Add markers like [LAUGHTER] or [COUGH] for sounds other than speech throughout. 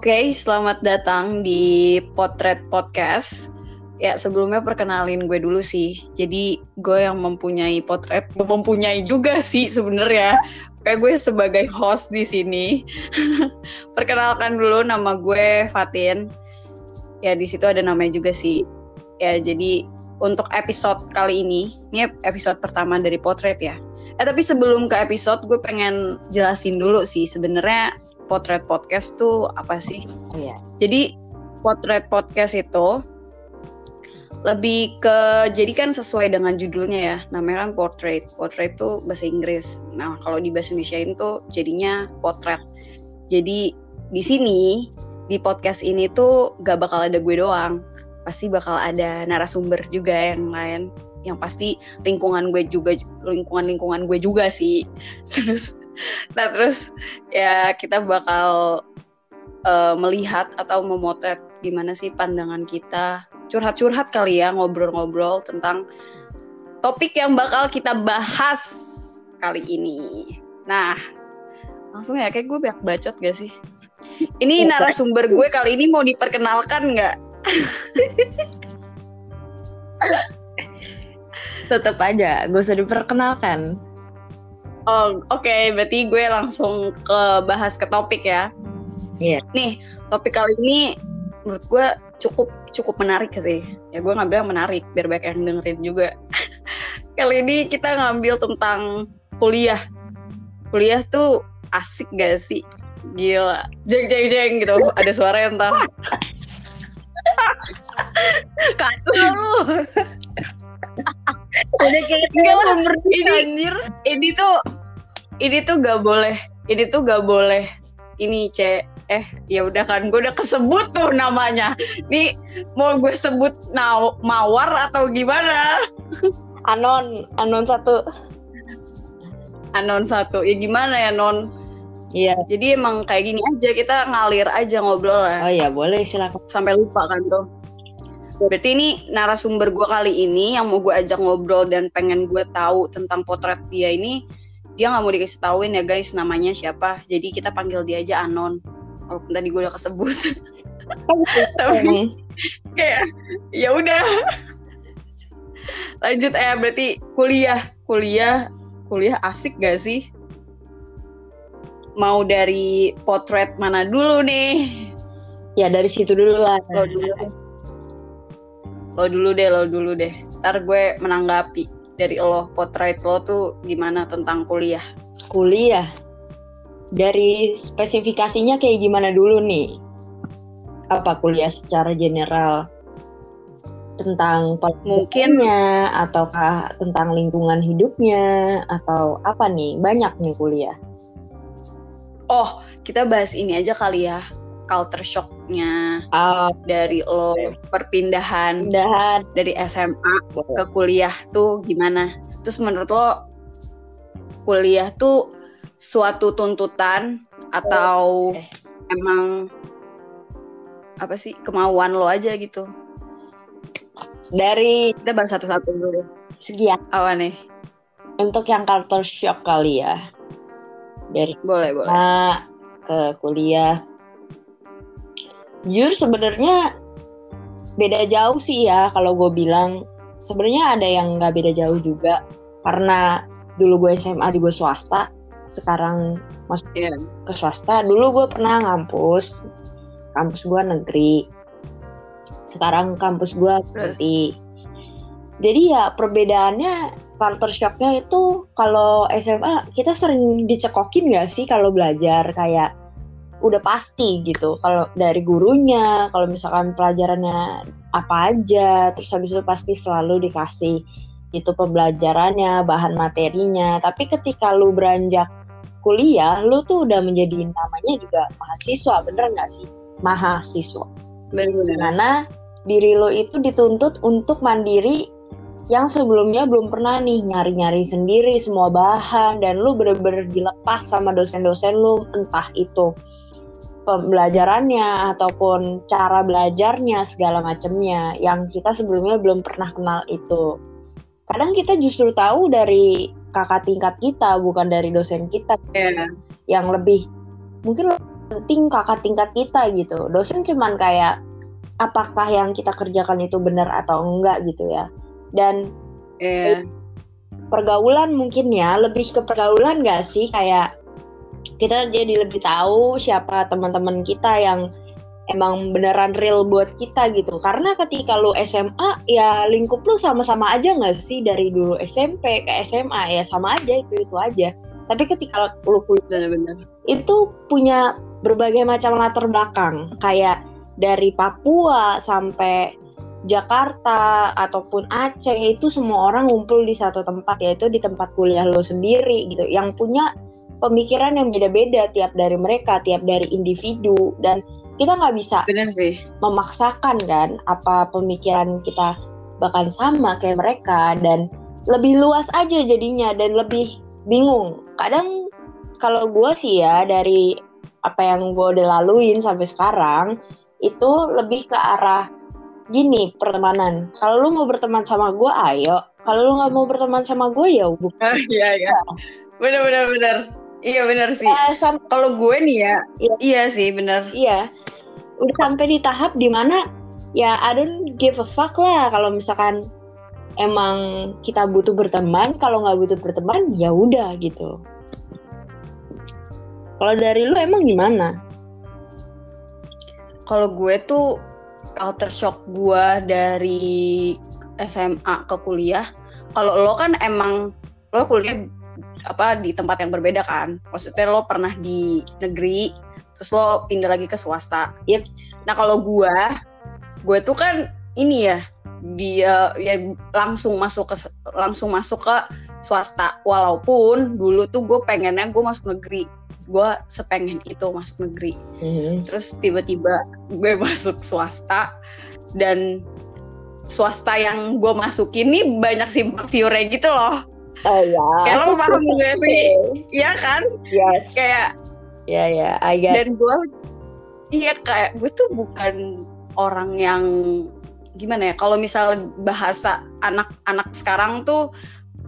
Oke, selamat datang di Potret Podcast. Ya, sebelumnya perkenalin gue dulu sih. Jadi, gue yang mempunyai potret, mempunyai juga sih sebenarnya. Kayak gue sebagai host di sini. [LAUGHS] Perkenalkan dulu nama gue Fatin. Ya, di situ ada namanya juga sih. Ya, jadi untuk episode kali ini, ini episode pertama dari potret ya. Eh, tapi sebelum ke episode, gue pengen jelasin dulu sih sebenarnya potret podcast tuh apa sih? Oh, iya. Jadi potret podcast itu lebih ke jadi kan sesuai dengan judulnya ya namanya kan portrait. Portrait itu bahasa Inggris. Nah kalau di bahasa Indonesia itu jadinya potret. Jadi di sini di podcast ini tuh gak bakal ada gue doang. Pasti bakal ada narasumber juga yang lain yang pasti lingkungan gue juga lingkungan lingkungan gue juga sih. [LAUGHS] Terus nah terus ya kita bakal uh, melihat atau memotret gimana sih pandangan kita. Curhat-curhat kali ya ngobrol-ngobrol tentang topik yang bakal kita bahas kali ini. Nah langsung ya kayak gue banyak bacot gak sih? Ini narasumber gue kali ini mau diperkenalkan nggak [LAUGHS] Tetap aja, gak usah diperkenalkan. Oh, oke. Okay. Berarti gue langsung ke bahas ke topik ya. Iya. Yeah. Nih, topik kali ini menurut gue cukup cukup menarik sih. Ya gue nggak bilang menarik, biar banyak yang dengerin juga. [LAUGHS] kali ini kita ngambil tentang kuliah. Kuliah tuh asik gak sih? Gila. Jeng jeng jeng gitu. Ada suara yang entar. Kacau [LAUGHS] Udah kayak ini, anjir. Ini tuh ini tuh gak boleh. Ini tuh gak boleh. Ini C eh ya udah kan gue udah kesebut tuh namanya. Nih mau gue sebut now mawar atau gimana? Anon, Anon satu. Anon satu. Ya gimana ya Non? Iya. Jadi emang kayak gini aja kita ngalir aja ngobrol ya. Oh iya boleh silakan. Sampai lupa kan tuh. Berarti ini narasumber gue kali ini yang mau gue ajak ngobrol dan pengen gue tahu tentang potret dia ini dia nggak mau dikasih tahuin ya guys namanya siapa. Jadi kita panggil dia aja Anon. Walaupun tadi gue udah kesebut. Tapi [LAUGHS] kayak ya udah. Lanjut eh berarti kuliah, kuliah, kuliah asik gak sih? Mau dari potret mana dulu nih? Ya dari situ dulu lah. Lo dulu lo dulu deh lo dulu deh. Ntar gue menanggapi dari lo potret lo tuh gimana tentang kuliah? Kuliah? Dari spesifikasinya kayak gimana dulu nih? Apa kuliah secara general? Tentang mungkinnya ataukah tentang lingkungan hidupnya? Atau apa nih? Banyak nih kuliah. Oh kita bahas ini aja kali ya culture shocknya uh, dari lo perpindahan Pindahan. dari SMA ke kuliah tuh gimana? Terus menurut lo kuliah tuh suatu tuntutan atau okay. emang apa sih kemauan lo aja gitu? Dari kita bahas satu-satu dulu. Sekian. Apa nih? Untuk yang culture shock kali ya. Dari boleh boleh. Nah, ke kuliah jujur sebenarnya beda jauh sih ya kalau gue bilang. Sebenarnya ada yang nggak beda jauh juga. Karena dulu gue SMA di gue swasta sekarang masuk yeah. ke swasta. Dulu gue pernah ngampus kampus gue negeri. Sekarang kampus gue seperti jadi ya perbedaannya culture shocknya itu kalau SMA kita sering dicekokin gak sih kalau belajar? Kayak udah pasti gitu. Kalau dari gurunya kalau misalkan pelajarannya apa aja terus habis itu pasti selalu dikasih itu pembelajarannya bahan materinya. Tapi ketika lu beranjak kuliah lu tuh udah menjadi namanya juga mahasiswa bener nggak sih? Mahasiswa. Karena diri lo itu dituntut untuk mandiri yang sebelumnya belum pernah nih nyari-nyari sendiri semua bahan dan lu bener-bener dilepas sama dosen-dosen lu entah itu pembelajarannya ataupun cara belajarnya segala macamnya yang kita sebelumnya belum pernah kenal itu. Kadang kita justru tahu dari kakak tingkat kita bukan dari dosen kita yeah. yang lebih mungkin penting kakak tingkat kita gitu dosen cuman kayak apakah yang kita kerjakan itu benar atau enggak gitu ya dan Iya. pergaulan mungkin ya lebih ke pergaulan gak sih kayak kita jadi lebih tahu siapa teman-teman kita yang emang beneran real buat kita gitu. Karena ketika lu SMA ya lingkup lu sama-sama aja nggak sih? Dari dulu SMP ke SMA ya sama aja itu itu aja. Tapi ketika lu kuliah itu punya berbagai macam latar belakang. Kayak dari Papua sampai Jakarta ataupun Aceh itu semua orang ngumpul di satu tempat yaitu di tempat kuliah lo sendiri gitu. Yang punya pemikiran yang beda-beda tiap dari mereka tiap dari individu dan kita nggak bisa Benar sih. memaksakan kan apa pemikiran kita bahkan sama kayak mereka dan lebih luas aja jadinya dan lebih bingung kadang kalau gue sih ya dari apa yang gue udah laluin sampai sekarang itu lebih ke arah gini pertemanan kalau lu mau berteman sama gue ayo kalau lu nggak mau berteman sama gue ya bukan [LAUGHS] Iya, iya. Benar benar benar. Iya benar sih. Ya, Kalau gue nih ya, Iya. iya sih benar. iya udah sampai di tahap di mana ya I don't give a fuck lah kalau misalkan emang kita butuh berteman kalau nggak butuh berteman ya udah gitu kalau dari lu emang gimana Kalau gue tuh culture shock gue dari SMA ke kuliah. Kalau lo kan emang lo kuliah apa di tempat yang berbeda kan. Maksudnya lo pernah di negeri, terus lo pindah lagi ke swasta. Yep. Nah kalau gue, gue tuh kan ini ya dia ya langsung masuk ke langsung masuk ke swasta. Walaupun dulu tuh gue pengennya gue masuk negeri. Gue sepengen itu masuk negeri terus tiba-tiba gue masuk swasta dan swasta yang gue masukin nih banyak simpang siurnya gitu loh oh ya. Lo paham gak sih. Iya kan? Yes. Kayak ya ya I get dan gue iya kayak gue tuh bukan orang yang gimana ya kalau misal bahasa anak-anak sekarang tuh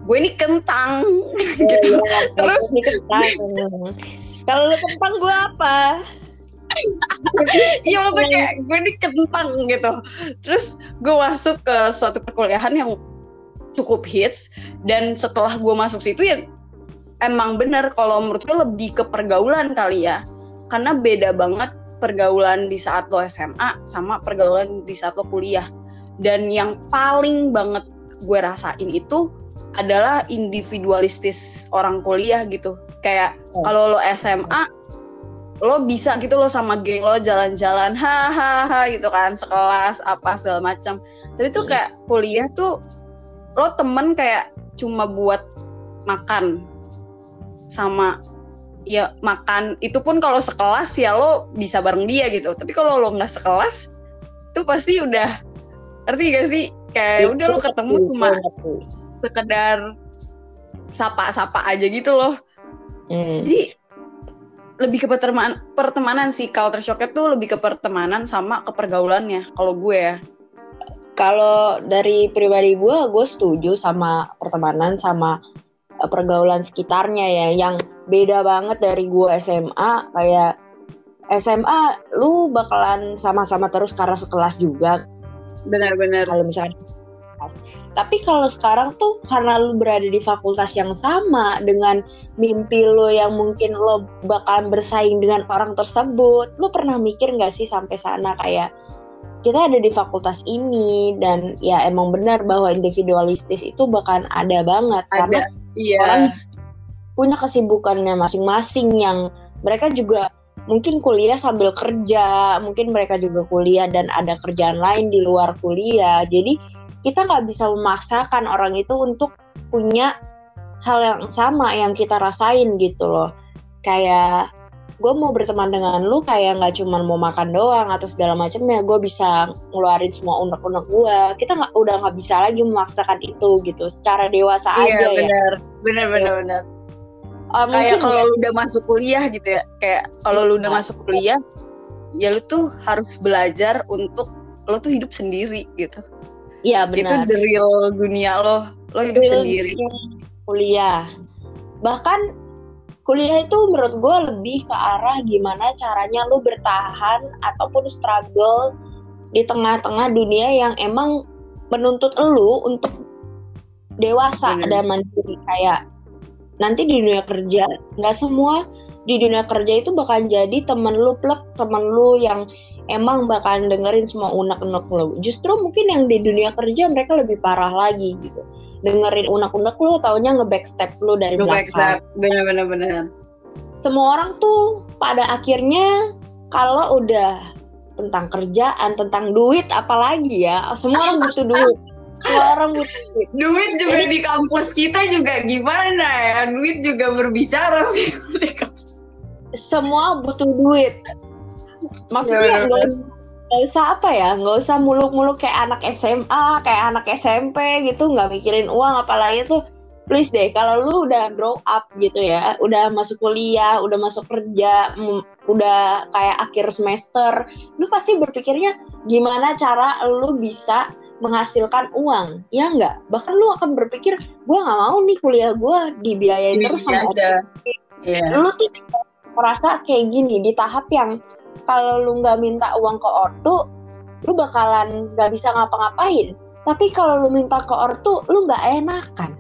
gue [LAUGHS] [LAUGHS] [LAUGHS] ini kentang. Gitu. Terus- terus kalau lu kentang gue apa? Iya maksudnya kayak gue ini kentang gitu. Terus gue masuk ke suatu perkuliahan yang cukup hits dan setelah gue masuk situ ya emang bener kalau menurut gue lebih ke pergaulan kali ya. Karena beda banget pergaulan di saat lo SMA sama pergaulan di saat lo kuliah. Dan yang paling banget gue rasain itu adalah individualistis orang kuliah gitu. Kayak Oh. kalau lo SMA lo bisa gitu lo sama geng lo jalan-jalan hahaha gitu kan sekelas apa segala macam tapi tuh Hmm. kayak kuliah tuh lo temen kayak cuma buat makan sama ya makan itu pun kalau sekelas ya lo bisa bareng dia gitu. Tapi kalau lo nggak sekelas tuh pasti udah ngerti gak sih? Kayak udah lo ketemu cuma sekedar sapa-sapa aja gitu loh. Hmm. jadi lebih ke pertemanan, pertemanan sih. Culture shocknya tuh lebih ke pertemanan sama ke pergaulannya kalau gue ya Kalau dari pribadi gue, gue setuju sama pertemanan sama eh, pergaulan sekitarnya ya, yang beda banget dari gue SMA. Kayak SMA, lu bakalan sama-sama terus karena sekelas juga. benar-benar Kalau misalnya tapi kalau sekarang tuh karena lu berada di fakultas yang sama dengan mimpi lo yang mungkin lo bakalan bersaing dengan orang tersebut, lu pernah mikir nggak sih sampai sana kayak kita ada di fakultas ini dan ya emang benar bahwa individualistis itu bahkan ada banget karena ada iya orang punya kesibukannya masing-masing yang mereka juga mungkin kuliah sambil kerja, mungkin mereka juga kuliah dan ada kerjaan lain di luar kuliah. Jadi kita nggak bisa memaksakan orang itu untuk punya hal yang sama yang kita rasain gitu loh. Kayak gue mau berteman dengan lu kayak nggak cuma mau makan doang atau segala macamnya gue bisa ngeluarin semua unek-unek gue kita nggak udah nggak bisa lagi memaksakan itu gitu secara dewasa iya aja ya benar benar benar benar Ah, kayak mungkin kalau ya. lu udah masuk kuliah gitu ya kayak kalau lu udah Iya. masuk kuliah ya lu tuh harus belajar untuk lo tuh hidup sendiri gitu Iya itu benar. the real dunia lo lo hidup Real sendiri Kuliah. Bahkan kuliah itu menurut gue lebih ke arah gimana caranya lu bertahan ataupun struggle di tengah-tengah dunia yang emang menuntut lu untuk dewasa Bener. dan mandiri. Kayak nanti di dunia kerja nggak semua di dunia kerja itu bakal jadi temen lu plek temen lu yang emang bakalan dengerin semua unek-unek lu. Justru mungkin yang di dunia kerja mereka lebih parah lagi gitu dengerin unek-unek lu taunya nge-backstep lu dari Gue belakang bener-bener bener. semua orang tuh pada akhirnya kalau udah tentang kerjaan, tentang duit apalagi ya, semua orang butuh duit. Semua orang butuh duit. Duit juga di kampus kita juga gimana ya? Duit juga berbicara sih. Semua butuh duit. Maksudnya Ya, nggak usah apa ya, nggak usah muluk-muluk kayak anak SMA, kayak anak SMP gitu, nggak mikirin uang apalagi tuh. Please deh, kalau lu udah grow up gitu ya, udah masuk kuliah, udah masuk kerja, mm, udah kayak akhir semester, lu pasti berpikirnya gimana cara lu bisa menghasilkan uang, ya enggak? Bahkan lu akan berpikir, gue nggak mau nih kuliah gue dibiayain terus sama aja. Iya. lu tuh merasa kayak gini di tahap yang kalau lu nggak minta uang ke ortu lu bakalan nggak bisa ngapa-ngapain tapi kalau lu minta ke ortu lu nggak enakan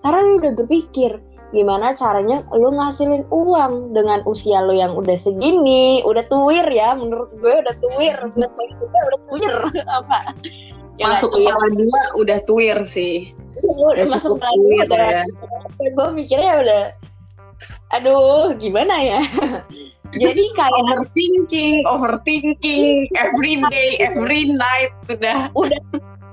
karena lu udah berpikir gimana caranya lu ngasilin uang dengan usia lu yang udah segini udah tuir ya menurut gue udah tuir [LAUGHS] udah tuir [LAUGHS] apa Ya, Masuk tuir. kepala dua udah tuir sih. udah Udah masuk tuir udah ya. gue mikirnya udah aduh gimana ya [LAUGHS] jadi [LAUGHS] kayak Overthinking, overthinking, every day, every night udah. udah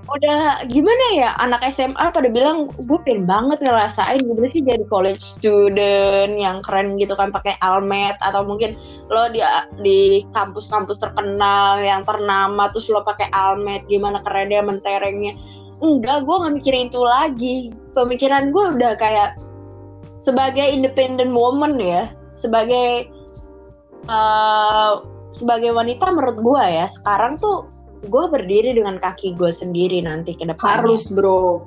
udah gimana ya? Anak SMA pada bilang gue pengen banget ngerasain gue sih jadi college student yang keren gitu kan pakai almet atau mungkin lo di di kampus-kampus terkenal yang ternama terus lo pakai almet gimana kerennya menterengnya. Enggak gue nggak mikirin itu lagi. Pemikiran gue udah kayak sebagai independent woman ya sebagai eh, sebagai wanita menurut gue ya sekarang tuh gue berdiri dengan kaki gue sendiri nanti ke depan Harus bro.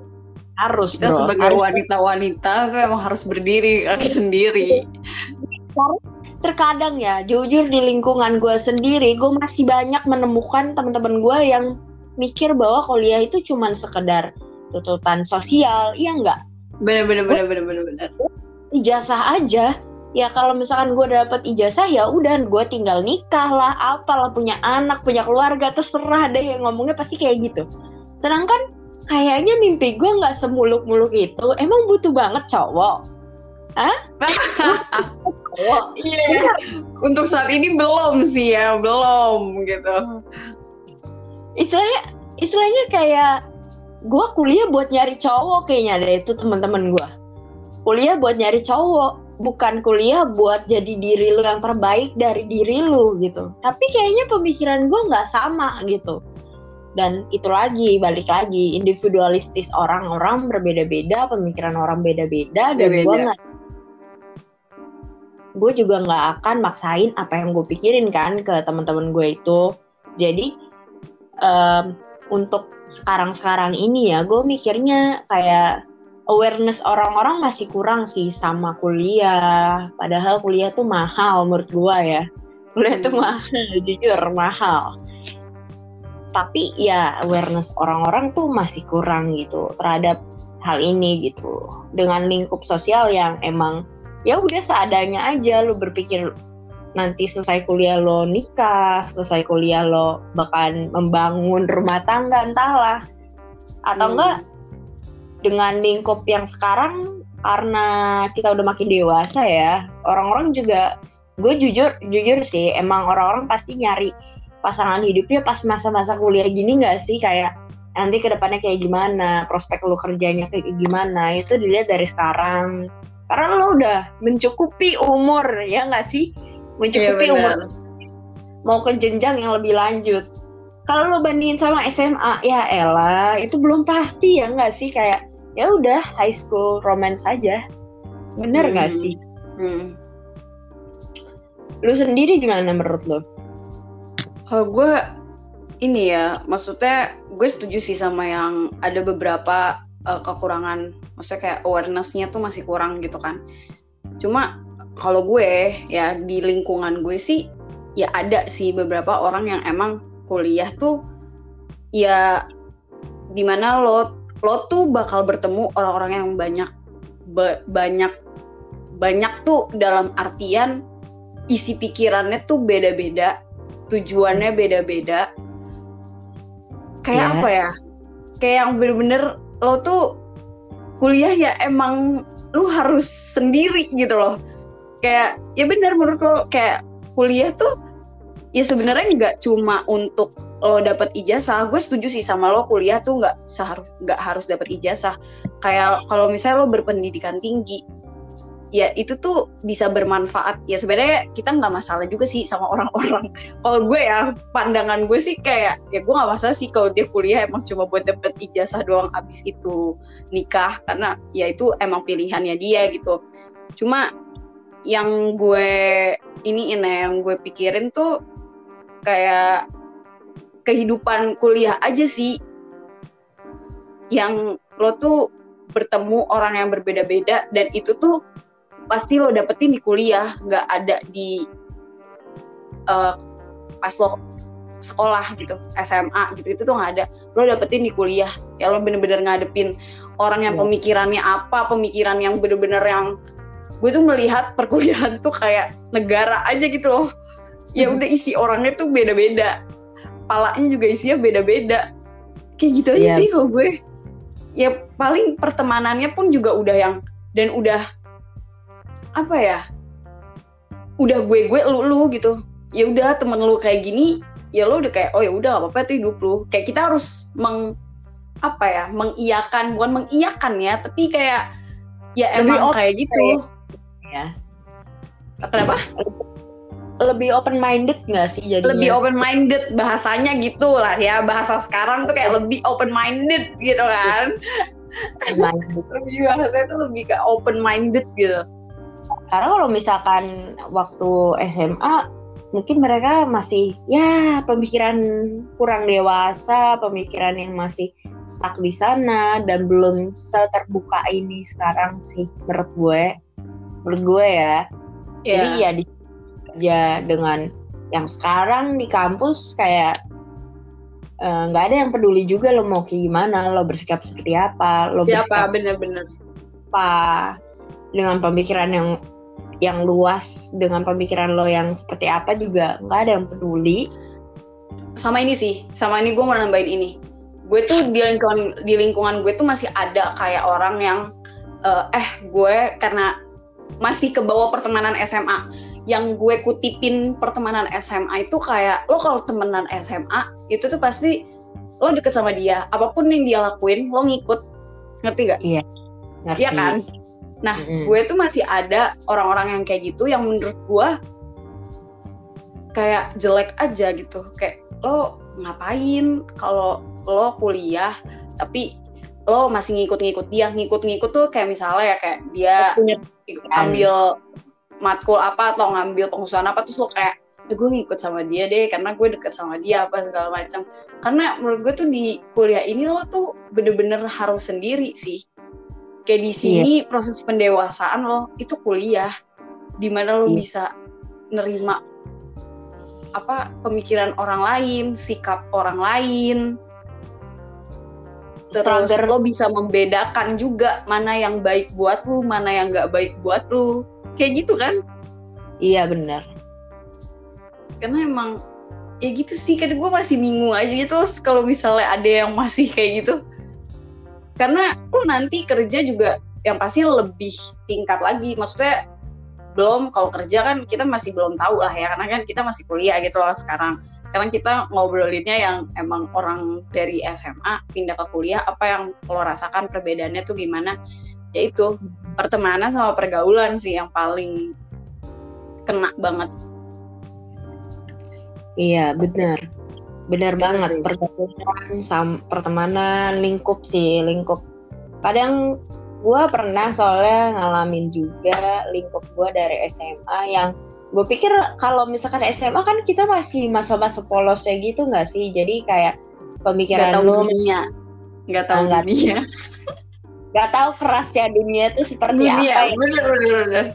harus Kita bro sebagai wanita-wanita tuh emang harus berdiri kaki sendiri. terkadang ya jujur di lingkungan gue sendiri gue masih banyak menemukan teman-teman gue yang mikir bahwa kuliah itu cuman sekedar tuntutan sosial iya enggak Bener bener bener bener bener bener. ijazah aja ya kalau misalkan gue dapet ijazah ya udah gue tinggal nikah lah apalah punya anak punya keluarga terserah deh yang ngomongnya pasti kayak gitu sedangkan kayaknya mimpi gue nggak semuluk-muluk itu emang butuh banget cowok cowok Iya. Untuk saat ini belum sih ya, belum gitu. istilahnya istilahnya kayak gue kuliah buat nyari cowok kayaknya deh itu teman-teman gue kuliah buat nyari cowok bukan kuliah buat jadi diri lu yang terbaik dari diri lu gitu. Tapi kayaknya pemikiran gue nggak sama gitu. Dan itu lagi balik lagi individualistis orang-orang berbeda-beda pemikiran orang beda-beda dan gue nggak gue juga nggak akan maksain apa yang gue pikirin kan ke teman-teman gue itu. Jadi em, untuk sekarang-sekarang ini ya gue mikirnya kayak awareness orang-orang masih kurang sih sama kuliah padahal kuliah tuh mahal menurut gue ya kuliah tuh Hmm. mahal jujur mahal tapi ya awareness orang-orang tuh masih kurang gitu terhadap hal ini gitu dengan lingkup sosial yang emang ya udah seadanya aja lu berpikir nanti selesai kuliah lo nikah, selesai kuliah lo bahkan membangun rumah tangga entahlah. Atau Hmm. enggak dengan lingkup yang sekarang karena kita udah makin dewasa ya, orang-orang juga gue jujur jujur sih emang orang-orang pasti nyari pasangan hidupnya pas masa-masa kuliah gini nggak sih kayak nanti ke depannya kayak gimana, prospek lo kerjanya kayak gimana, itu dilihat dari sekarang. Karena lo udah mencukupi umur, ya nggak sih? Mencukupi Iya, umur mau ke jenjang yang lebih lanjut. Kalau lo bandingin sama SMA, ya elah, itu belum pasti ya nggak sih? Kayak ya udah high school romance aja. Bener Hmm. sih? Hmm. Lu sendiri gimana menurut lo? Kalau gue ini ya, maksudnya gue setuju sih sama yang ada beberapa uh, kekurangan, maksudnya kayak awareness-nya tuh masih kurang gitu kan. Cuma kalau gue ya di lingkungan gue sih ya ada sih beberapa orang yang emang kuliah tuh ya di mana lo lo tuh bakal bertemu orang-orang yang banyak ba banyak banyak tuh dalam artian isi pikirannya tuh beda-beda tujuannya beda-beda. Kayak yeah. apa ya? Kayak yang bener-bener lo tuh kuliah ya emang lu harus sendiri gitu loh. Kayak ya benar menurut lo kayak kuliah tuh ya sebenarnya nggak cuma untuk lo dapet ijazah gue setuju sih sama lo kuliah tuh nggak seharus nggak harus dapet ijazah. Kayak kalau misalnya lo berpendidikan tinggi ya itu tuh bisa bermanfaat. Ya sebenarnya kita nggak masalah juga sih sama orang-orang. Kalau gue ya pandangan gue sih kayak ya gue nggak masalah sih kalau dia kuliah emang cuma buat dapet ijazah doang abis itu nikah. Karena ya itu emang pilihannya dia gitu. Cuma yang gue ini ini yang gue pikirin tuh kayak kehidupan kuliah aja sih. Yang lo tuh bertemu orang yang berbeda-beda dan itu tuh pasti lo dapetin di kuliah nggak ada di uh, pas lo sekolah gitu SMA gitu itu tuh nggak ada. Lo dapetin di kuliah ya lo bener-bener ngadepin orang yang yeah. pemikirannya apa pemikiran yang bener-bener yang gue tuh melihat perkuliahan tuh kayak negara aja gitu loh. Ya udah isi orangnya tuh beda-beda palanya juga isinya beda-beda. Kayak gitu aja yeah. sih kalau gue. Ya paling pertemanannya pun juga udah yang dan udah apa ya udah gue gue lu lu gitu. Ya udah temen lu kayak gini ya lo udah kayak oh ya udah gak apa-apa itu hidup lu. Kayak kita harus meng apa ya mengiyakan bukan mengiyakan ya tapi kayak ya emang kayak gitu. ya. Kenapa lebih open minded nggak sih jadi lebih open minded bahasanya gitu lah ya. Bahasa sekarang tuh kayak lebih open minded gitu kan. [LAUGHS] Lebih bahasa itu lebih ke open minded gitu. Karena kalau misalkan waktu SMA mungkin mereka masih ya pemikiran kurang dewasa pemikiran yang masih stuck di sana dan belum seterbuka ini sekarang sih menurut gue. Menurut gue ya. Yeah. jadi ya di kerja dengan yang sekarang di kampus kayak eh, nggak uh, ada yang peduli juga lo mau kayak gimana lo bersikap seperti apa lo ya, bersikap apa bener-bener apa dengan pemikiran yang yang luas dengan pemikiran lo yang seperti apa juga nggak ada yang peduli. Sama ini sih sama ini gue mau nambahin ini. Gue tuh di lingkungan di lingkungan gue tuh masih ada kayak orang yang uh, eh gue karena masih ke bawah pertemanan SMA yang gue kutipin pertemanan SMA itu kayak lo kalau temenan SMA itu tuh pasti lo deket sama dia apa pun yang dia lakuin lo ngikut ngerti gak? Iya ngerti. Iya kan? Nah mm -hmm. gue tuh masih ada orang-orang yang kayak gitu yang menurut gue kayak jelek aja gitu kayak lo ngapain kalau lo kuliah tapi lo masih ngikut-ngikut dia ngikut-ngikut tuh kayak misalnya ya kayak dia ambil matkul apa atau ngambil pengusahaan apa terus lo kayak ya gue ngikut sama dia deh karena gue deket sama dia apa segala macam karena menurut gue tuh di kuliah ini lo tuh bener-bener harus sendiri sih kayak di sini yeah. proses pendewasaan lo itu kuliah di mana lo yeah. bisa nerima apa pemikiran orang lain sikap orang lain terus Stronger. lo bisa membedakan juga mana yang baik buat lo mana yang gak baik buat lo kayak gitu kan? Iya benar. Karena emang ya gitu sih kan gue masih bingung aja gitu kalau misalnya ada yang masih kayak gitu. Karena lo nanti kerja juga yang pasti lebih tingkat lagi. Maksudnya belum kalau kerja kan kita masih belum tahu lah ya karena kan kita masih kuliah gitu loh sekarang. Sekarang kita ngobrolinnya yang emang orang dari SMA pindah ke kuliah apa yang lo rasakan perbedaannya tuh gimana? Yaitu pertemanan sama pergaulan sih yang paling kena banget. Iya benar, benar Bisa banget sih. pergaulan sama pertemanan lingkup sih lingkup. Kadang gue pernah soalnya ngalamin juga lingkup gue dari SMA yang gue pikir kalau misalkan SMA kan kita masih masa-masa polos kayak gitu nggak sih jadi kayak pemikiran gak tahu lu dunia nggak tahu ah, dunia [LAUGHS] nggak tahu kerasnya dunia itu seperti dunia, apa bener bener bener.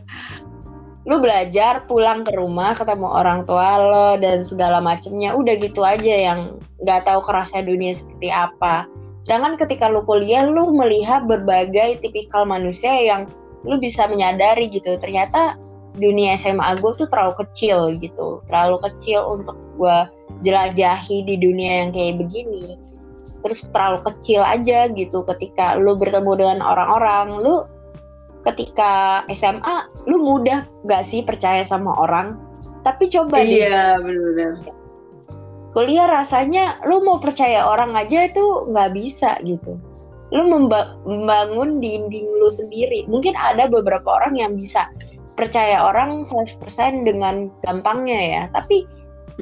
Lu belajar pulang ke rumah ketemu orang tua lo dan segala macemnya. Udah gitu aja yang nggak tahu kerasnya dunia seperti apa. Sedangkan ketika lu kuliah lu melihat berbagai tipikal manusia yang lu bisa menyadari gitu. Ternyata dunia SMA gue tuh terlalu kecil gitu. Terlalu kecil untuk gue jelajahi di dunia yang kayak begini terus terlalu kecil aja gitu. Ketika lu bertemu dengan orang-orang lu ketika SMA lu mudah gak sih percaya sama orang? Tapi coba iya benar kuliah rasanya lu mau percaya orang aja itu nggak bisa gitu. Lu membangun dinding lu sendiri. Mungkin ada beberapa orang yang bisa percaya orang 100% dengan gampangnya ya. Tapi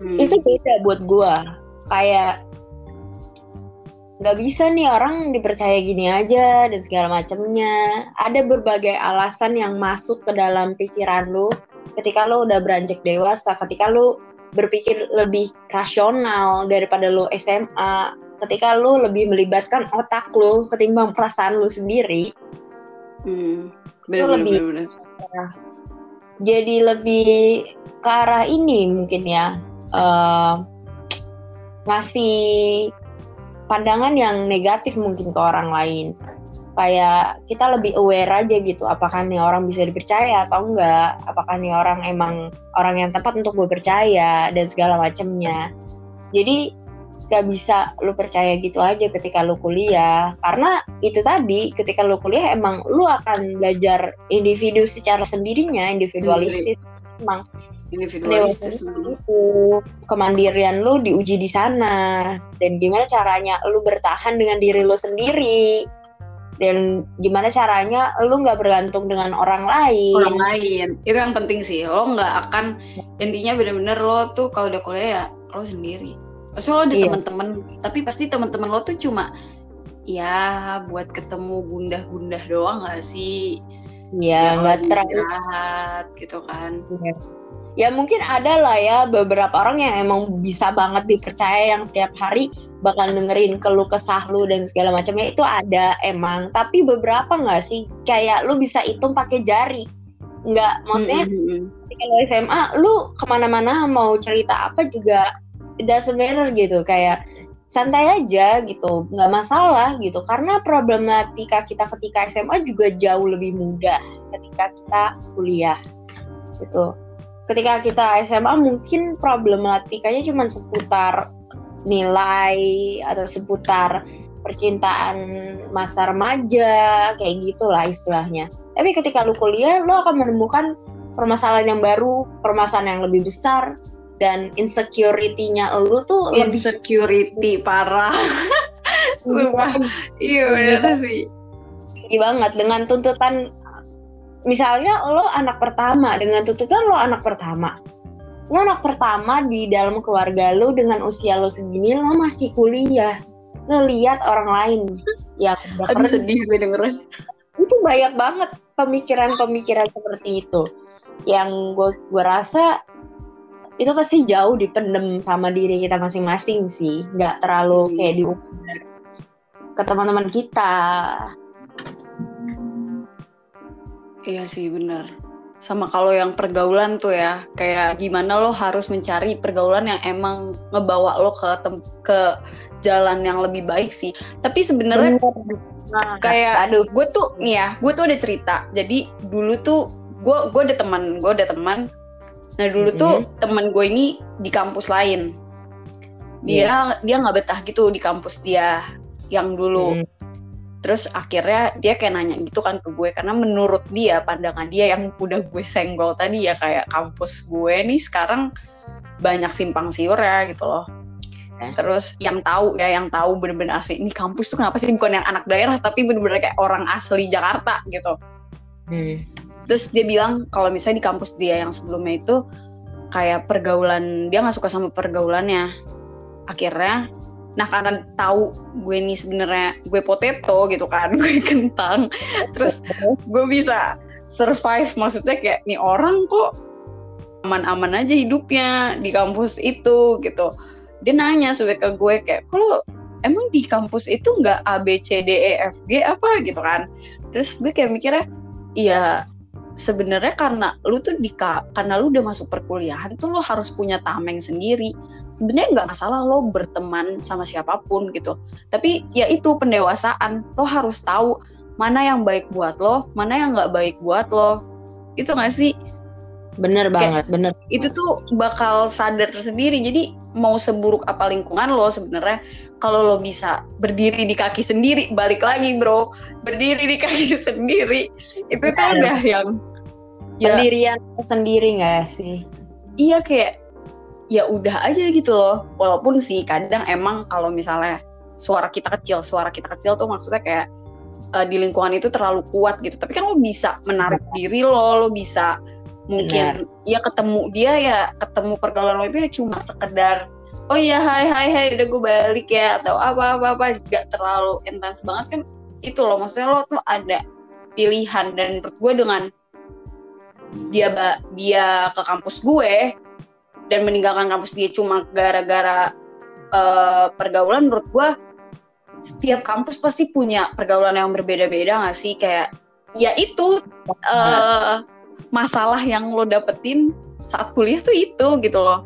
hmm. itu beda buat gua. Kayak nggak bisa nih orang dipercaya gini aja dan segala macamnya. Ada berbagai alasan yang masuk ke dalam pikiran lu ketika lu udah beranjak dewasa, ketika lu berpikir lebih rasional daripada lu SMA, ketika lu lebih melibatkan otak lu ketimbang perasaan lu sendiri. Hmm, bener, lebih bener, bener. jadi lebih ke arah ini mungkin ya uh, ngasih pandangan yang negatif mungkin ke orang lain. Kayak kita lebih aware aja gitu apakah nih orang bisa dipercaya atau enggak? Apakah nih orang emang orang yang tepat untuk gue percaya? Dan segala macamnya. Jadi gak bisa lu percaya gitu aja ketika lu kuliah. Karena itu tadi ketika lu kuliah emang lu akan belajar individu secara sendirinya individualistis. Emang individualistis itu kemandirian lu diuji di sana. Dan gimana caranya lu bertahan dengan diri lu sendiri? Dan gimana caranya lu nggak bergantung dengan orang lain? Orang lain. Itu yang penting sih. Lo nggak akan intinya bener-bener lo tuh kalau udah kuliah ya lo sendiri. Pasti lo ada iya. teman-teman tapi pasti teman-teman lo tuh cuma ya buat ketemu gundah-gundah doang gak sih? Iya, nggak terlalu gitu kan. Iya ya mungkin ada lah ya beberapa orang yang emang bisa banget dipercaya yang setiap hari bakal dengerin keluh kesah lu dan segala macamnya. Itu ada emang tapi beberapa nggak sih? Kayak lu bisa hitung pakai jari. Nggak maksudnya mm-hmm. ketika lu SMA lu ke mana-mana mau cerita apa juga doesn't matter gitu. Kayak santai aja gitu nggak masalah gitu. Karena problematika kita ketika SMA juga jauh lebih mudah ketika kita kuliah gitu ketika kita SMA mungkin problematikanya cuma seputar nilai atau seputar percintaan masa remaja kayak gitulah istilahnya. Tapi ketika lu kuliah lu akan menemukan permasalahan yang baru, permasalahan yang lebih besar dan insecurity-nya lu tuh insecurity lebih... parah. Sumpah. Iya benar sih. Tinggi banget dengan tuntutan misalnya lo anak pertama dengan tuntutan lo anak pertama. Lo anak pertama di dalam keluarga lo dengan usia lo segini lo masih kuliah. Lo lihat orang lain yang Aduh sedih gue dengerin. Itu banyak banget pemikiran-pemikiran seperti itu. Yang gue gue rasa itu pasti jauh dipendem sama diri kita masing-masing sih. Nggak terlalu kayak diukur ke teman-teman kita Iya sih bener. Sama kalau yang pergaulan tuh ya, kayak gimana lo harus mencari pergaulan yang emang ngebawa lo ke ke jalan yang lebih baik sih. Tapi sebenarnya nah, kayak aduh gue tuh nih ya, gue tuh ada cerita. Jadi dulu tuh gue gue ada teman, gue ada teman. Nah dulu tuh mm -hmm. teman gue ini di kampus lain. Dia yeah. dia nggak betah gitu di kampus dia yang dulu. Mm terus akhirnya dia kayak nanya gitu kan ke gue karena menurut dia pandangan dia yang udah gue senggol tadi ya kayak kampus gue nih sekarang banyak simpang siur ya gitu loh eh. terus yang tahu ya yang tahu bener-bener asli ini kampus tuh kenapa sih bukan yang anak daerah tapi bener-bener kayak orang asli Jakarta gitu hmm. terus dia bilang kalau misalnya di kampus dia yang sebelumnya itu kayak pergaulan dia nggak suka sama pergaulannya akhirnya Nah karena tahu gue ini sebenarnya gue potato gitu kan, [LAUGHS] gue kentang, terus gue bisa survive. Maksudnya kayak nih orang kok aman-aman aja hidupnya di kampus itu gitu. Dia nanya sampai ke gue kayak, kalau emang di kampus itu nggak A B C D E F G apa gitu kan? Terus gue kayak mikirnya, iya sebenarnya karena lu tuh di karena lu udah masuk perkuliahan tuh lo harus punya tameng sendiri. Sebenarnya nggak masalah lo berteman sama siapa pun gitu. Tapi ya itu pendewasaan. Lo harus tahu mana yang baik buat lo mana yang nggak baik buat lo. Itu gak sih? Bener banget Kayak, bener. itu tuh bakal sadar tersendiri. Jadi mau seburuk apa lingkungan lo sebenarnya. Kalau lo bisa berdiri di kaki sendiri balik lagi bro. Berdiri di kaki [LAUGHS] sendiri. Itu tuh iya. udah yang ya, pendirian sendiri nggak sih? Iya kayak ya udah aja gitu loh. Walaupun sih kadang emang kalau misalnya suara kita kecil suara kita kecil tuh maksudnya kayak uh, di lingkungan itu terlalu kuat gitu. Tapi kan lo bisa menarik diri lo lo bisa mungkin Benar. ya ketemu dia ya ketemu pergaulan lo itu ya cuma sekedar oh iya hai hai hai udah gue balik ya atau apa apa apa. Gak terlalu intens banget kan. Itu loh maksudnya lo tuh ada pilihan dan menurut gue dengan dia dia ke kampus gue dan meninggalkan kampus dia cuma gara-gara uh, pergaulan menurut gue setiap kampus pasti punya pergaulan yang berbeda-beda gak sih? Kayak ya itu uh, masalah yang lo dapetin saat kuliah tuh itu gitu loh.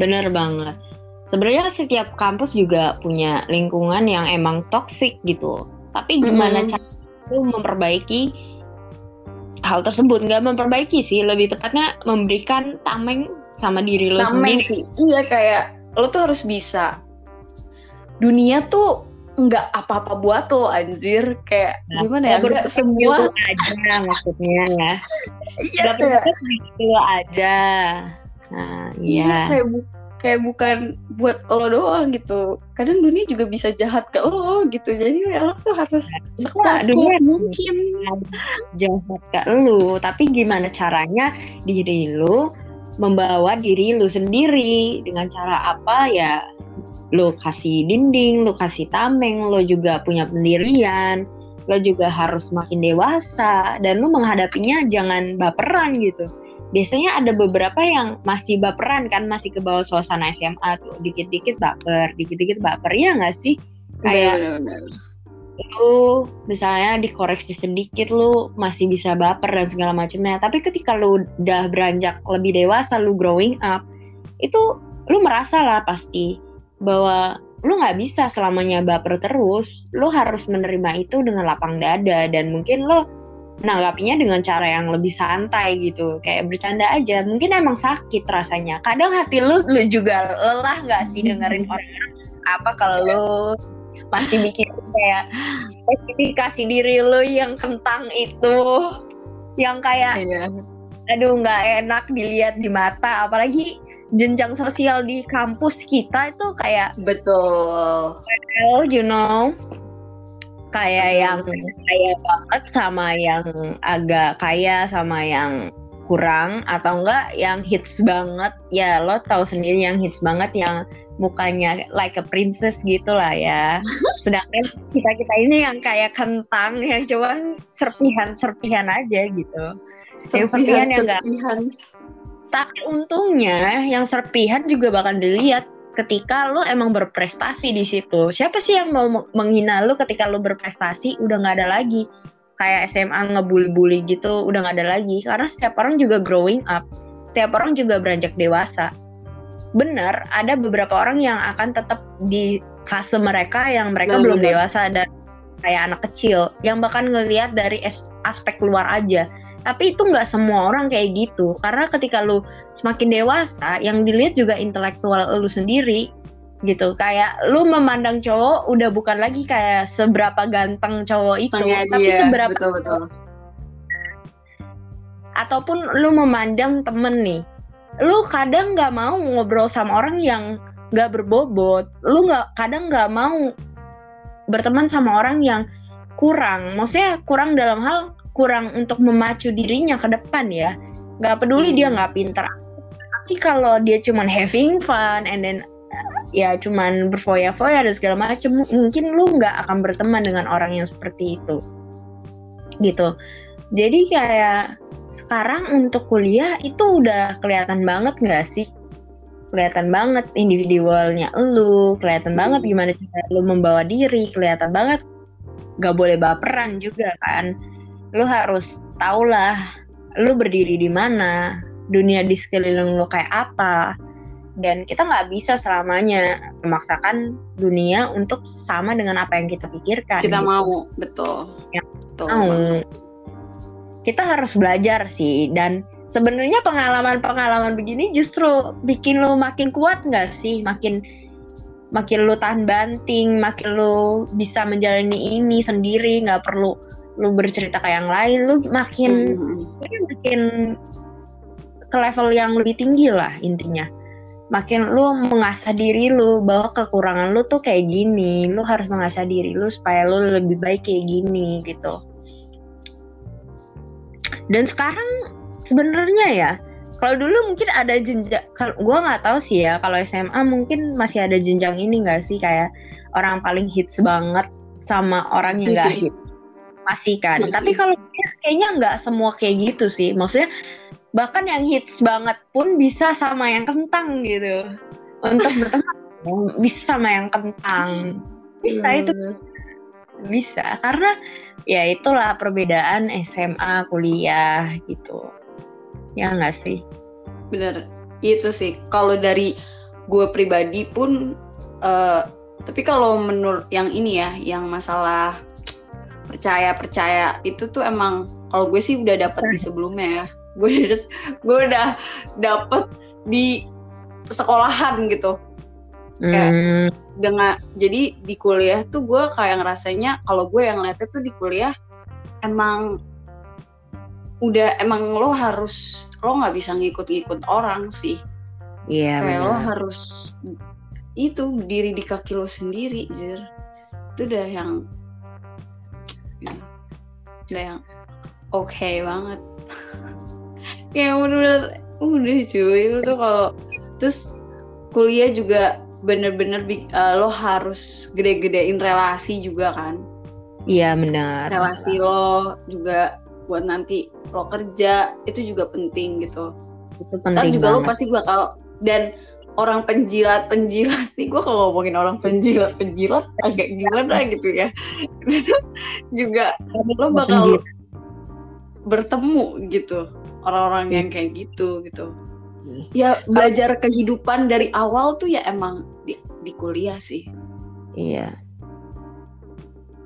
Bener banget. Sebenarnya setiap kampus juga punya lingkungan yang emang toksik gitu. Tapi gimana mm. cara lo memperbaiki hal tersebut? Nggak memperbaiki sih lebih tepatnya memberikan tameng sama diri lo tameng sendiri. sih. Iya kayak lo tuh harus bisa. Dunia tuh nggak apa-apa buat lo anjir. Kayak nah, gimana ya nggak semua aja maksudnya ya [LAUGHS] iya kayak gitu aja nah iya, iya kayak bu kayak bukan buat lo doang gitu. Kadang dunia juga bisa jahat ke lo gitu. Jadi ya lo tuh harus nah, sekuat dunia mungkin. jahat ke lo. Tapi gimana caranya diri lo membawa diri lu sendiri? Dengan cara apa? Ya lo kasih dinding, lo kasih tameng, lo juga punya pendirian, lo juga harus makin dewasa dan lo menghadapinya jangan baperan gitu. Biasanya ada beberapa yang masih baperan kan, masih ke bawah suasana SMA tuh, dikit-dikit baper, dikit-dikit baper ya nggak sih? Kayak lo misalnya dikoreksi sedikit lo masih bisa baper dan segala macamnya. Tapi ketika lo udah beranjak lebih dewasa, lo growing up, itu lo merasa lah pasti bahwa lu nggak bisa selamanya baper terus. Lu harus menerima itu dengan lapang dada dan mungkin lo menanggapinya dengan cara yang lebih santai gitu. Kayak bercanda aja. Mungkin emang sakit rasanya. Kadang hati lu lu juga lelah nggak sih dengerin [LAUGHS] orang apa kalau lu masih bikin kayak spesifikasi diri lu yang kentang itu. Yang kayak iya. aduh nggak enak dilihat di mata. Apalagi jenjang sosial di kampus kita itu kayak betul. Well you know kayak yang kaya banget sama yang agak kaya sama yang kurang atau enggak yang hits banget. Ya lo tahu sendiri yang hits banget yang mukanya like a princess gitu lah ya. [LAUGHS] Sedangkan kita kita ini yang kayak kentang yang cuman serpihan serpihan aja gitu. Serpihan, serpihan yang enggak tapi untungnya yang serpihan juga bakal dilihat ketika lo emang berprestasi di situ. Siapa sih yang mau menghina lo ketika lo berprestasi? Udah nggak ada lagi. Kayak SMA ngebully-bully gitu udah nggak ada lagi. Karena setiap orang juga growing up, setiap orang juga beranjak dewasa. Bener, ada beberapa orang yang akan tetap di fase mereka yang mereka nah, belum dewasa dan kayak anak kecil. Yang bahkan ngelihat dari aspek luar aja tapi itu nggak semua orang kayak gitu karena ketika lu semakin dewasa yang dilihat juga intelektual lu sendiri gitu kayak lu memandang cowok udah bukan lagi kayak seberapa ganteng cowok itu Tanya tapi dia. seberapa betul, betul. ataupun lu memandang temen nih lu kadang nggak mau ngobrol sama orang yang nggak berbobot lu nggak kadang nggak mau berteman sama orang yang kurang maksudnya kurang dalam hal kurang untuk memacu dirinya ke depan ya. Nggak peduli hmm. dia nggak pintar tapi kalau dia cuman having fun and then ya cuman berfoya-foya dan segala macam mungkin lu nggak akan berteman dengan orang yang seperti itu. Gitu. Jadi kayak sekarang untuk kuliah itu udah kelihatan banget nggak sih? Kelihatan banget individualnya lu kelihatan hmm. banget gimana cara lu membawa diri kelihatan banget nggak boleh baperan juga kan lu harus tau lah lu berdiri di mana dunia di sekeliling lu kayak apa. Dan kita nggak bisa selamanya memaksakan dunia untuk sama dengan apa yang kita pikirkan kita gitu. mau betul. Ya, betul mau. kita harus belajar sih dan sebenarnya pengalaman-pengalaman begini justru bikin lo makin kuat nggak sih? Makin makin lo tahan banting makin lo bisa menjalani ini sendiri nggak perlu lu bercerita ke yang lain lu makin hmm. makin ke level yang lebih tinggi lah intinya. Makin lu mengasah diri lu bahwa kekurangan lu tuh kayak gini lu harus mengasah diri lu supaya lu lebih baik kayak gini gitu. Dan sekarang sebenarnya ya kalau dulu mungkin ada jenjang gue nggak tahu sih ya kalau SMA mungkin masih ada jenjang ini nggak sih? Kayak orang paling hits banget sama orang yang gak hits masih kan. Masih. tapi kalau kayaknya nggak semua kayak gitu sih. Maksudnya bahkan yang hits banget pun bisa sama yang kentang gitu. Untuk berteman [LAUGHS] bisa sama yang kentang. Bisa itu. Hmm. bisa. Karena ya itulah perbedaan SMA kuliah gitu. Ya nggak sih? Bener. Itu sih. Kalau dari gue pribadi pun uh, tapi kalau menurut yang ini ya yang masalah percaya percaya itu tuh emang kalau gue sih udah dapet di sebelumnya ya gue udah gue udah dapet di sekolahan gitu kayak hmm. dengan jadi di kuliah tuh gue kayak ngerasanya kalau gue yang lihatnya tuh di kuliah emang udah emang lo harus lo nggak bisa ngikut-ngikut orang sih iya yeah, kayak bener. lo harus itu berdiri di kaki lo sendiri jir itu udah yang udah yang oke okay banget. [LAUGHS] Ya bener-bener udah cuy lu tuh kalau terus kuliah juga bener-bener uh, lo harus gede-gedein relasi juga kan? Iya benar. Relasi lo juga buat nanti lo kerja itu juga penting gitu. Itu penting juga banget. lo pasti bakal dan orang penjilat penjilat nih. Gue kalau ngomongin orang penjilat penjilat agak gimana gitu ya. [LAUGHS] Juga lo bakal bertemu gitu orang-orang yang kayak gitu gitu. Ya belajar kehidupan dari awal tuh ya emang di, di kuliah sih. Iya.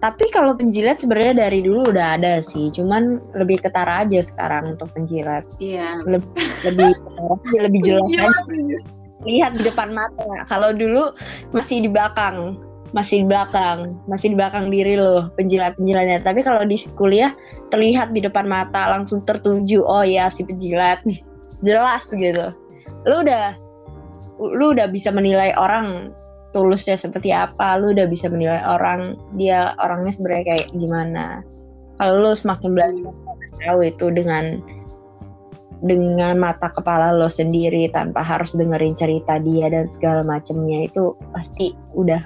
Tapi kalau penjilat sebenarnya dari dulu udah ada sih cuman lebih ketara aja sekarang untuk penjilat. Iya. Lebih lebih [LAUGHS] lebih jelas lihat di depan mata. Kalau dulu masih di belakang, masih di belakang, masih di belakang diri lo penjilat-penjilatnya. Tapi kalau di kuliah terlihat di depan mata, langsung tertuju. Oh ya si penjilat, [LAUGHS] jelas gitu. Lu udah, lu udah bisa menilai orang tulusnya seperti apa. Lu udah bisa menilai orang dia orangnya sebenarnya kayak gimana. Kalau lu semakin belajar tahu itu dengan dengan mata kepala lo sendiri tanpa harus dengerin cerita dia dan segala macemnya itu pasti udah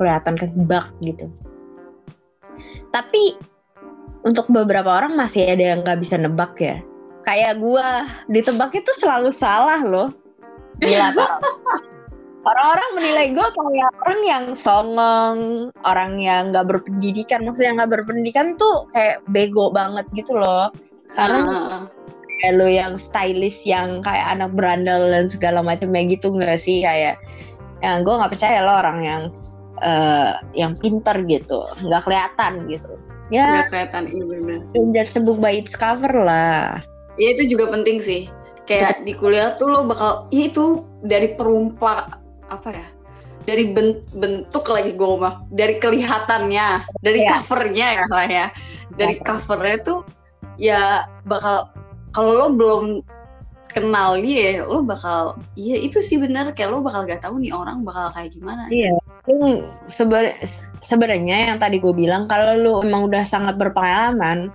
kelihatan kebak gitu. Tapi untuk beberapa orang masih ada yang nggak bisa nebak ya. Kayak gue ditebak itu selalu salah loh. Gila [LAUGHS] Orang-orang menilai gue kayak orang yang songong, orang yang nggak berpendidikan. Maksudnya nggak berpendidikan tuh kayak bego banget gitu loh. Karena uh kayak lo yang stylish yang kayak anak berandal dan segala macamnya gitu nggak sih? Kayak yang gue nggak percaya lo orang yang uh, yang pinter gitu. Nggak kelihatan gitu. Ya nggak kelihatan iya benar jangan sebut by its cover lah. Ya itu juga penting sih. Kayak di kuliah tuh lo bakal ya itu dari perumpa apa ya dari bentuk lagi gue mah dari kelihatannya dari ya. covernya ya lah ya. Dari covernya tuh ya bakal kalau lo belum kenal dia lo bakal iya itu sih benar kayak lo bakal gak tahu nih orang bakal kayak gimana iya. Seben sebenarnya yang tadi gue bilang kalau lo emang udah sangat berpengalaman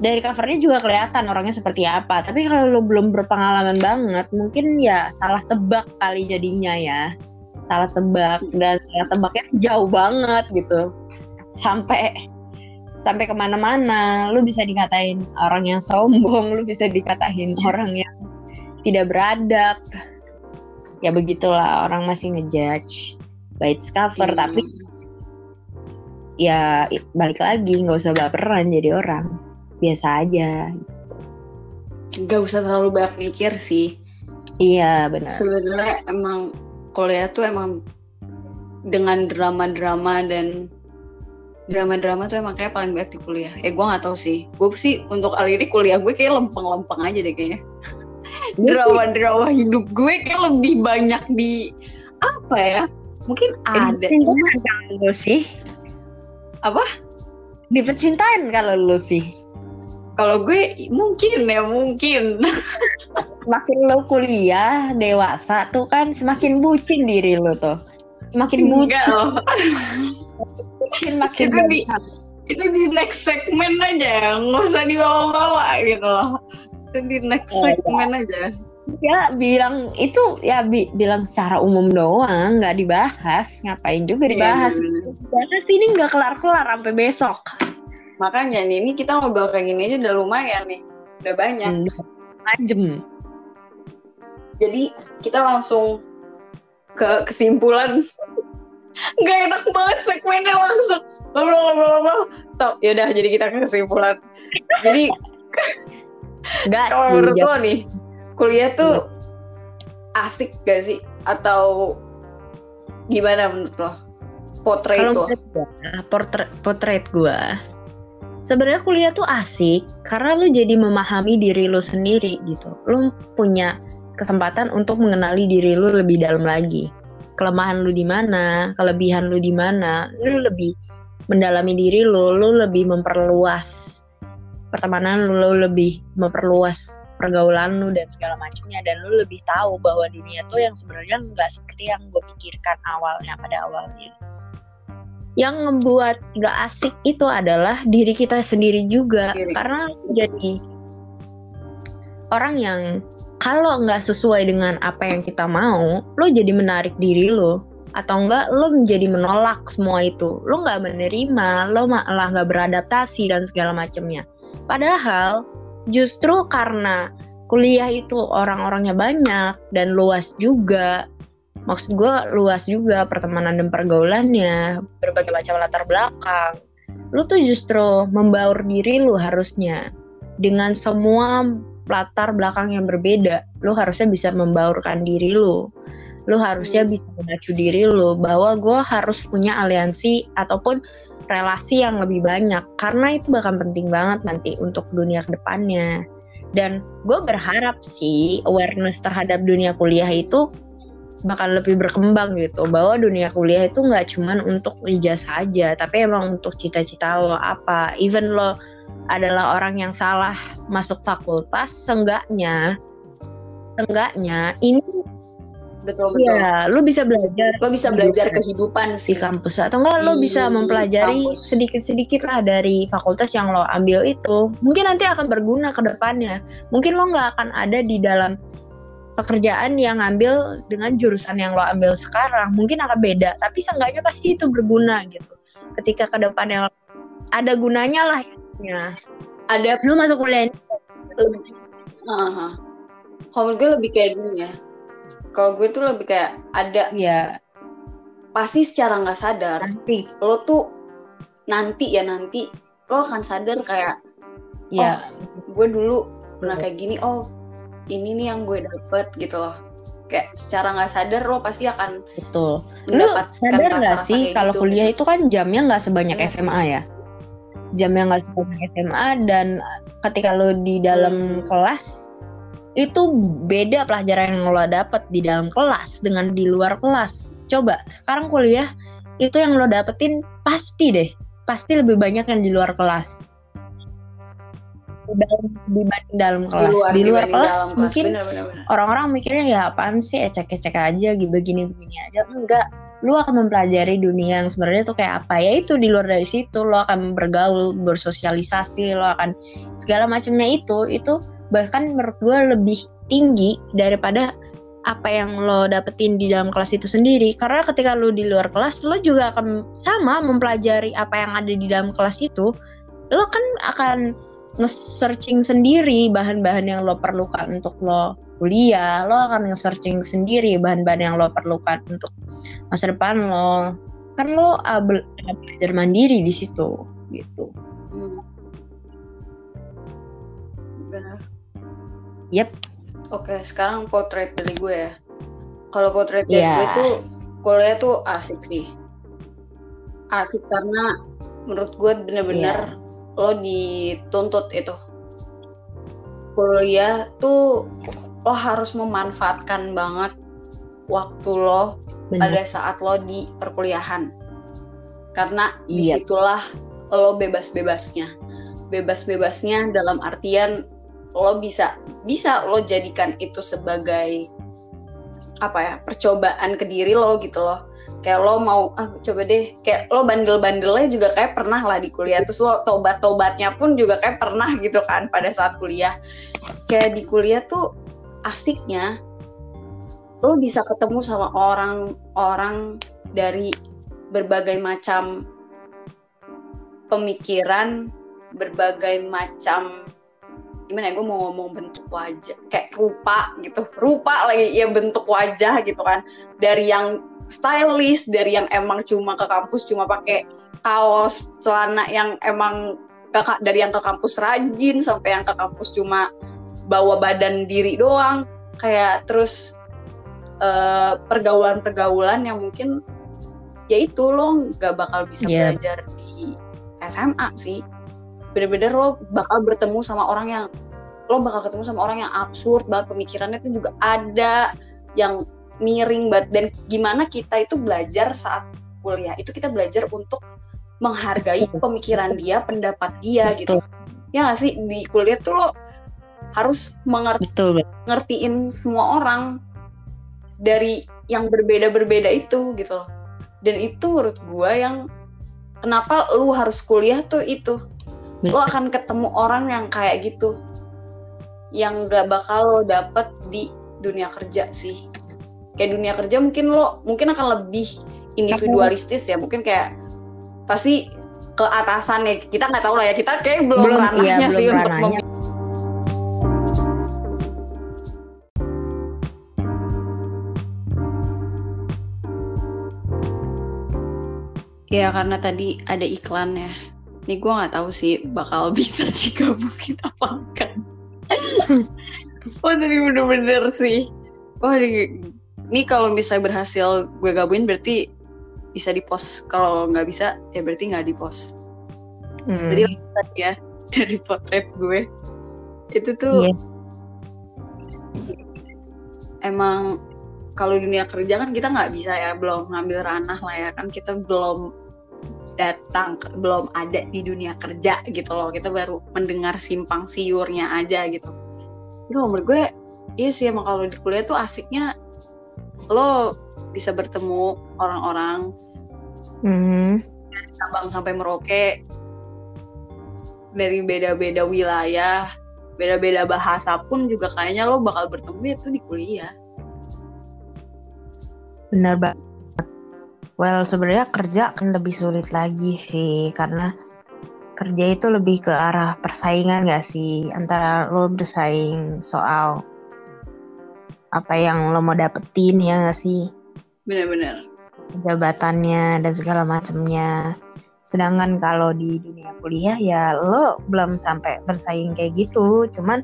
dari covernya juga kelihatan orangnya seperti apa. Tapi kalau lo belum berpengalaman banget mungkin ya salah tebak kali jadinya ya. Salah tebak dan salah tebaknya jauh banget gitu. Sampai sampai ke mana-mana. Lu bisa dikatain orang yang sombong lu bisa dikatain [LAUGHS] orang yang tidak beradab. Ya begitulah orang masih ngejudge by its cover. Hmm. tapi ya balik lagi nggak usah baperan jadi orang. Biasa aja. Gitu. nggak usah terlalu banyak mikir sih. Iya benar. Sebenarnya emang kuliah tuh emang dengan drama-drama dan drama-drama tuh emang kayak paling banyak di kuliah. Eh gue nggak tahu sih. Gue sih untuk kali ini kuliah gue kayak lempeng-lempeng aja deh kayaknya. Drama-drama hidup gue kayak lebih banyak di apa ya? Mungkin ada. Kalau lu sih. Apa? Di percintaan kalau lu sih. Kalau gue mungkin ya mungkin. semakin lo kuliah dewasa tuh kan semakin bucin diri lo tuh. Semakin bucin. Enggak loh. Makin makin itu di itu di next segmen aja nggak usah dibawa-bawa gitu loh. Itu di next Oh, segmen aja. Ya bilang itu ya bi bilang secara umum doang nggak dibahas. Ngapain juga Iya, dibahas? bener. bahas ini nggak kelar kelar sampai besok. Makanya nih ini kita ngobrol kayak gini aja udah lumayan nih. Udah banyak. Anjem. jadi kita langsung ke kesimpulan nggak enak banget segmennya langsung. Ngobrol-ngobrol tau yaudah jadi kita ke kesimpulan. Jadi nggak kalau menurut lo nih kuliah tuh asik gak sih? Atau gimana menurut lo? Potret kalau portret potret gue sebenarnya kuliah tuh asik karena lu jadi memahami diri lu sendiri gitu. Lu punya kesempatan untuk mengenali diri lu lebih dalam lagi kelemahan lu di mana kelebihan lu di mana lu lebih mendalami diri lu lu lebih memperluas pertemanan lu, lu lebih memperluas pergaulan lu dan segala macamnya dan lu lebih tahu bahwa dunia tuh yang sebenarnya nggak seperti yang gue pikirkan awalnya pada awalnya yang membuat gak asik itu adalah diri kita sendiri juga Diri. karena jadi orang yang kalau nggak sesuai dengan apa yang kita mau lo jadi menarik diri lo. Atau enggak lo menjadi menolak semua itu. Lo nggak menerima lo malah nggak beradaptasi dan segala macamnya. Padahal justru karena kuliah itu orang-orangnya banyak dan luas juga maksud gue luas juga pertemanan dan pergaulannya berbagai macam latar belakang lu tuh justru membaur diri lu harusnya dengan semua latar belakang yang berbeda. Lu harusnya bisa membaurkan diri lu. Lu harusnya bisa memacu diri lu bahwa gue harus punya aliansi ataupun relasi yang lebih banyak. Karena itu bakal penting banget nanti untuk dunia ke depannya dan gue berharap sih awareness terhadap dunia kuliah itu bakal lebih berkembang gitu. Bahwa dunia kuliah itu nggak cuman untuk ijazah aja tapi emang untuk cita-cita lo apa. Even lo adalah orang yang salah masuk fakultas seenggaknya seenggaknya ini betul betul. ya lo bisa belajar lo bisa belajar kehidupan di sih. kampus. Atau enggak Di bisa mempelajari sedikit-sedikit lah dari fakultas yang lo ambil itu. Mungkin nanti akan berguna ke depannya. Mungkin lo nggak akan ada di dalam pekerjaan yang ngambil dengan jurusan yang lo ambil sekarang. Mungkin akan beda tapi seenggaknya pasti itu berguna gitu. Ketika ke depannya ada gunanya lah ya ada lo masuk kuliah ini? Lebih Aha. kalau gue lebih kayak gini ya. Kalau gue tuh lebih kayak ada ya pasti secara nggak sadar nanti. lo tuh nanti ya nanti lo akan sadar kayak ya gue dulu pernah kayak gini oh ini nih yang gue dapet gitu loh. Kayak secara nggak sadar lo pasti akan betul. Lu mendapatkan sadar nggak sih kalau gitu, kuliah gitu. itu kan jamnya nggak sebanyak Iya. SMA ya jamnya nggak sebanyak SMA dan ketika lo di dalam Hmm. kelas itu beda pelajaran yang lo dapet di dalam kelas dengan di luar kelas. Coba sekarang kuliah itu yang lo dapetin pasti deh. Pasti lebih banyak yang di luar kelas. Dibanding- dibanding dalam di kelas. luar, di luar kelas dalam mungkin orang-orang mikirnya ya apaan sih ecek-ecek aja gitu begini begini aja. Enggak lu akan mempelajari dunia yang sebenarnya tuh kayak apa. Ya itu di luar dari situ lo akan bergaul bersosialisasi lo akan segala macamnya itu itu bahkan menurut gue lebih tinggi daripada apa yang lo dapetin di dalam kelas itu sendiri. Karena ketika lo di luar kelas lo juga akan sama mempelajari apa yang ada di dalam kelas itu. Lo kan akan nge-searching sendiri bahan-bahan yang lo perlukan untuk lo kuliah, lo akan nge-searching sendiri bahan-bahan yang lo perlukan untuk masa depan lo. Kan lo uh, bel- belajar mandiri di situ gitu. Hmm. Bener. Yep. Oke, sekarang potret dari gue ya. Kalau potret dari Iya. gue tuh kuliah tuh asik sih. Asik karena menurut gue bener-bener lo dituntut itu. Kuliah tuh lo harus memanfaatkan banget waktu lo Bener. pada saat lo di perkuliahan. Karena Iya. di situlah lo bebas-bebasnya. Bebas-bebasnya dalam artian lo bisa bisa lo jadikan itu sebagai apa ya percobaan ke diri lo gitu loh kayak lo mau ah coba deh kayak lo bandel-bandelnya juga kayak pernah lah di kuliah terus lo tobat-tobatnya pun juga kayak pernah gitu kan pada saat kuliah kayak di kuliah tuh asiknya lo bisa ketemu sama orang-orang dari berbagai macam pemikiran berbagai macam gimana ya gue mau ngomong bentuk wajah kayak rupa gitu. Rupa lagi ya bentuk wajah gitu kan. Dari yang stylish dari yang emang cuma ke kampus cuma pakai kaos celana yang emang ke, dari yang ke kampus rajin sampai yang ke kampus cuma bawa badan diri doang. Kayak terus eh, pergaulan-pergaulan yang mungkin ya itu lo nggak bakal bisa Iya. belajar di SMA sih. Bener-bener lo bakal bertemu sama orang yang lo bakal ketemu sama orang yang absurd banget. Pemikirannya itu juga ada yang miring banget. Dan gimana kita itu belajar saat kuliah? Itu kita belajar untuk menghargai pemikiran dia pendapat dia gitu. Ya nggak sih? Di kuliah tuh lo harus mengerti Betul. ngertiin semua orang dari yang berbeda-berbeda itu gitu loh. Dan itu menurut gua yang kenapa lu harus kuliah tuh itu. Lu akan ketemu orang yang kayak gitu. Yang gak bakal lo dapet di dunia kerja sih. Kayak dunia kerja mungkin lo mungkin akan lebih individualistis ya. Mungkin kayak pasti ke atasan ya kita nggak tahu lah ya kita kayak belum, Belum, ranahnya iya, sih belum untuk ranahnya. mem- Ya karena tadi ada iklan ya. Nih gue nggak tahu sih bakal [LAUGHS] bisa digabungin apa enggak. [LAUGHS] oh tadi bener-bener sih. Wah ini, ini kalau misalnya berhasil gue gabungin berarti bisa di post. Kalau nggak bisa ya berarti nggak di post. Hmm. Berarti ya [LAUGHS] dari potret gue itu tuh Iya. emang kalau dunia kerja kan kita nggak bisa ya belum ngambil ranah lah ya kan kita belum datang belum ada di dunia kerja gitu loh kita baru mendengar simpang siurnya aja gitu itu menurut gue iya sih emang kalau di kuliah tuh asiknya lo bisa bertemu orang-orang Hmm. Sabang sampai Merauke dari beda-beda wilayah beda-beda bahasa pun juga kayaknya lo bakal bertemu itu di kuliah Benar banget. Well, sebenarnya kerja kan lebih sulit lagi sih karena kerja itu lebih ke arah persaingan gak sih antara lo bersaing soal apa yang lo mau dapetin ya gak sih bener-bener jabatannya dan segala macamnya. Sedangkan kalau di dunia kuliah ya lo belum sampai bersaing kayak gitu, cuman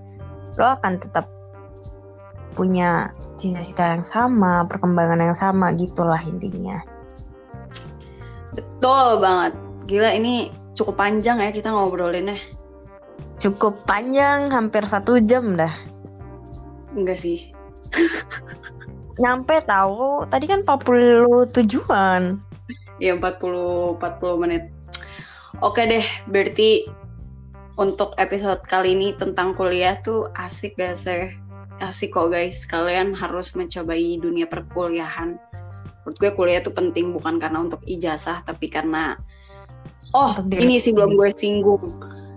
lo akan tetap punya cita-cita yang sama, perkembangan yang sama gitulah intinya. Betul banget. Gila ini cukup panjang ya kita ngobrolinnya. Cukup panjang, hampir satu jam dah. enggak sih. [LAUGHS] Nyampe tahu, tadi kan 40 tujuan. ya 40 40 menit. Oke deh berarti untuk episode kali ini tentang kuliah tuh asik gak sih? Asik kok guys. Kalian harus mencobai dunia perkuliahan menurut gue kuliah tuh penting bukan karena untuk ijazah tapi karena oh Untuk ini sih belum gue singgung.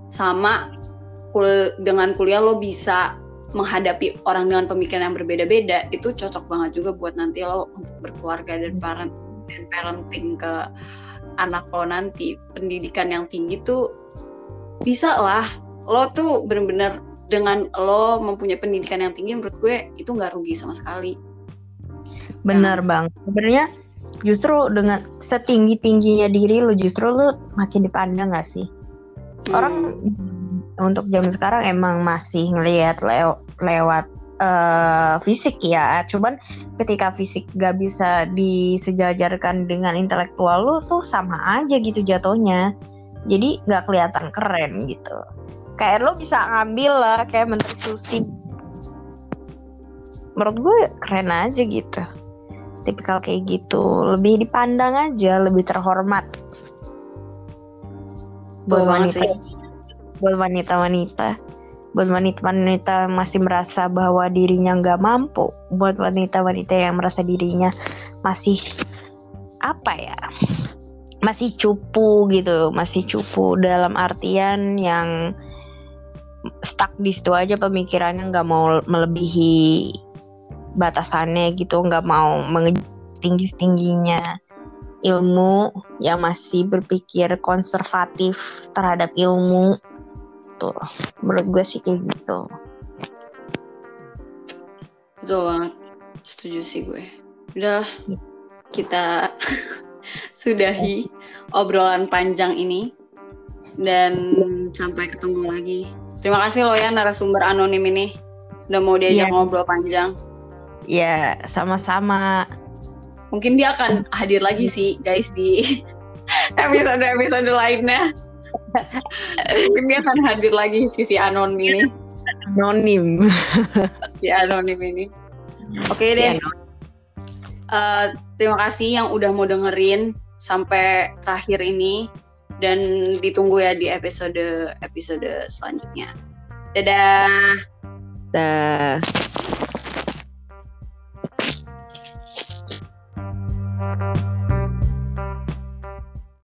Sama kul dengan kuliah lo bisa menghadapi orang dengan pemikiran yang berbeda-beda itu cocok banget juga buat nanti lo untuk berkeluarga dan parent dan parenting ke anak lo nanti. Pendidikan yang tinggi tuh bisa lah. Lo tuh bener-bener dengan lo mempunyai pendidikan yang tinggi menurut gue itu nggak rugi sama sekali Bener bang. Sebenarnya justru dengan setinggi tingginya diri lo justru lo makin dipandang gak sih? Orang untuk zaman sekarang emang masih ngelihat lew lewat uh, fisik ya. Cuman ketika fisik gak bisa disejajarkan dengan intelektual lu tuh sama aja gitu jatuhnya. Jadi gak kelihatan keren gitu. Kayak lo bisa ngambil lah kayak menteri susi menurut gue keren aja gitu tipikal kayak gitu. Lebih dipandang aja lebih terhormat. Buat wanita. buat wanita-wanita. Buat wanita-wanita masih merasa bahwa dirinya nggak mampu. Buat wanita-wanita yang merasa dirinya masih apa ya masih cupu gitu. Masih cupu dalam artian yang stuck di situ aja pemikirannya nggak mau melebihi batasannya gitu nggak mau tinggi tingginya ilmu yang masih berpikir konservatif terhadap ilmu tuh. Menurut gue sih kayak gitu. Betul banget. Setuju sih gue. Udah ya. kita [LAUGHS] sudahi obrolan panjang ini dan sampai ketemu lagi. Terima kasih lo ya narasumber anonim ini. Sudah mau diajak yeah. ngobrol panjang ya sama-sama. Mungkin dia akan hadir lagi sih guys di [LAUGHS] episode episode lainnya. Mungkin dia akan hadir lagi sisi anonim ini. Anonim. Si anonim ini. Oke okay deh. Uh, terima kasih yang udah mau dengerin sampai terakhir ini. Dan ditunggu ya di episode episode selanjutnya dadah dah